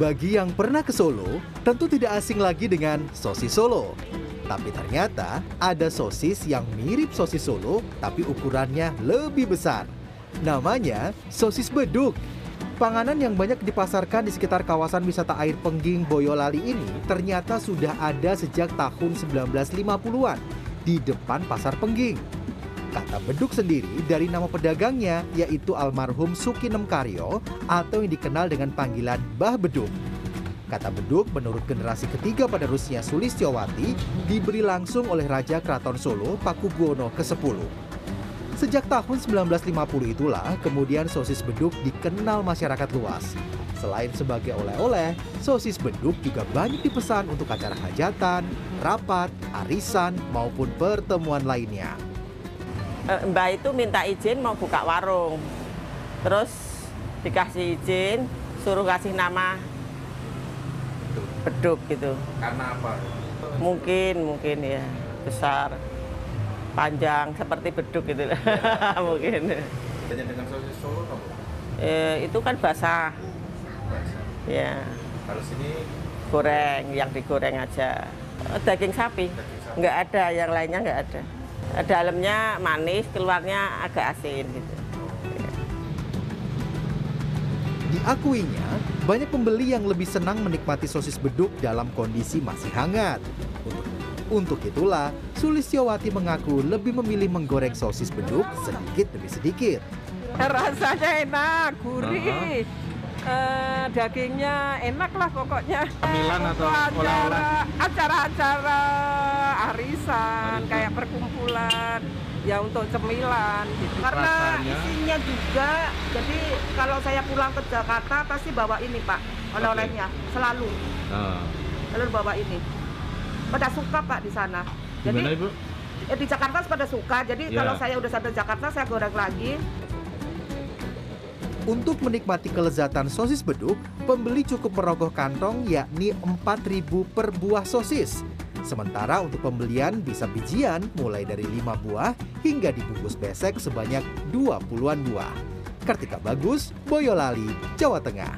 Bagi yang pernah ke Solo, tentu tidak asing lagi dengan sosis Solo. Tapi ternyata ada sosis yang mirip sosis Solo, tapi ukurannya lebih besar. Namanya sosis beduk. Panganan yang banyak dipasarkan di sekitar kawasan wisata air Pengging Boyolali ini ternyata sudah ada sejak tahun 1950-an di depan Pasar Pengging. Kata beduk sendiri dari nama pedagangnya yaitu almarhum Sukinem Karyo atau yang dikenal dengan panggilan Bah Beduk. Kata beduk menurut generasi ketiga penerusnya Sulistyowati diberi langsung oleh Raja Keraton Solo Pakubuwono ke-10. Sejak tahun 1950 itulah kemudian sosis beduk dikenal masyarakat luas. Selain sebagai oleh-oleh, sosis beduk juga banyak dipesan untuk acara hajatan, rapat, arisan, maupun pertemuan lainnya. Eh, Mbak itu minta izin mau buka warung. Terus dikasih izin, suruh kasih nama beduk gitu. Karena apa? Mungkin, mungkin ya besar, panjang seperti beduk gitu lah. mungkin. Hanya dengan sosis Solo? Eh, itu kan basah, Basah. ya Kalau sini goreng, yang digoreng aja. Eh, Daging sapi, daging sapi. nggak ada, yang lainnya nggak ada. Dalamnya manis, keluarnya agak asin gitu. Diakuinya, banyak pembeli yang lebih senang menikmati sosis beduk dalam kondisi masih hangat. Untuk, untuk itulah, Sulistyowati mengaku lebih memilih menggoreng sosis beduk sedikit demi sedikit. Rasanya enak, gurih. Eh, dagingnya enak lah pokoknya. Camilan atau Untuk acara acara-acara arisan, kayak perkumpulan, ya untuk cemilan gitu. Karena Rasanya? isinya juga, jadi kalau saya pulang ke Jakarta pasti bawa ini Pak, oleh-olehnya selalu, Nah, selalu bawa ini. Pada suka Pak di sana. Jadi gimana Ibu? eh, di Jakarta pada suka, jadi Ya. kalau saya udah sampai Jakarta saya goreng lagi. Untuk menikmati kelezatan sosis beduk, pembeli cukup merogoh kantong yakni 4.000 per buah sosis. Sementara untuk pembelian bisa bijian mulai dari 5 buah hingga dibungkus besek sebanyak 20-an buah. Kartika Bagus, Boyolali, Jawa Tengah.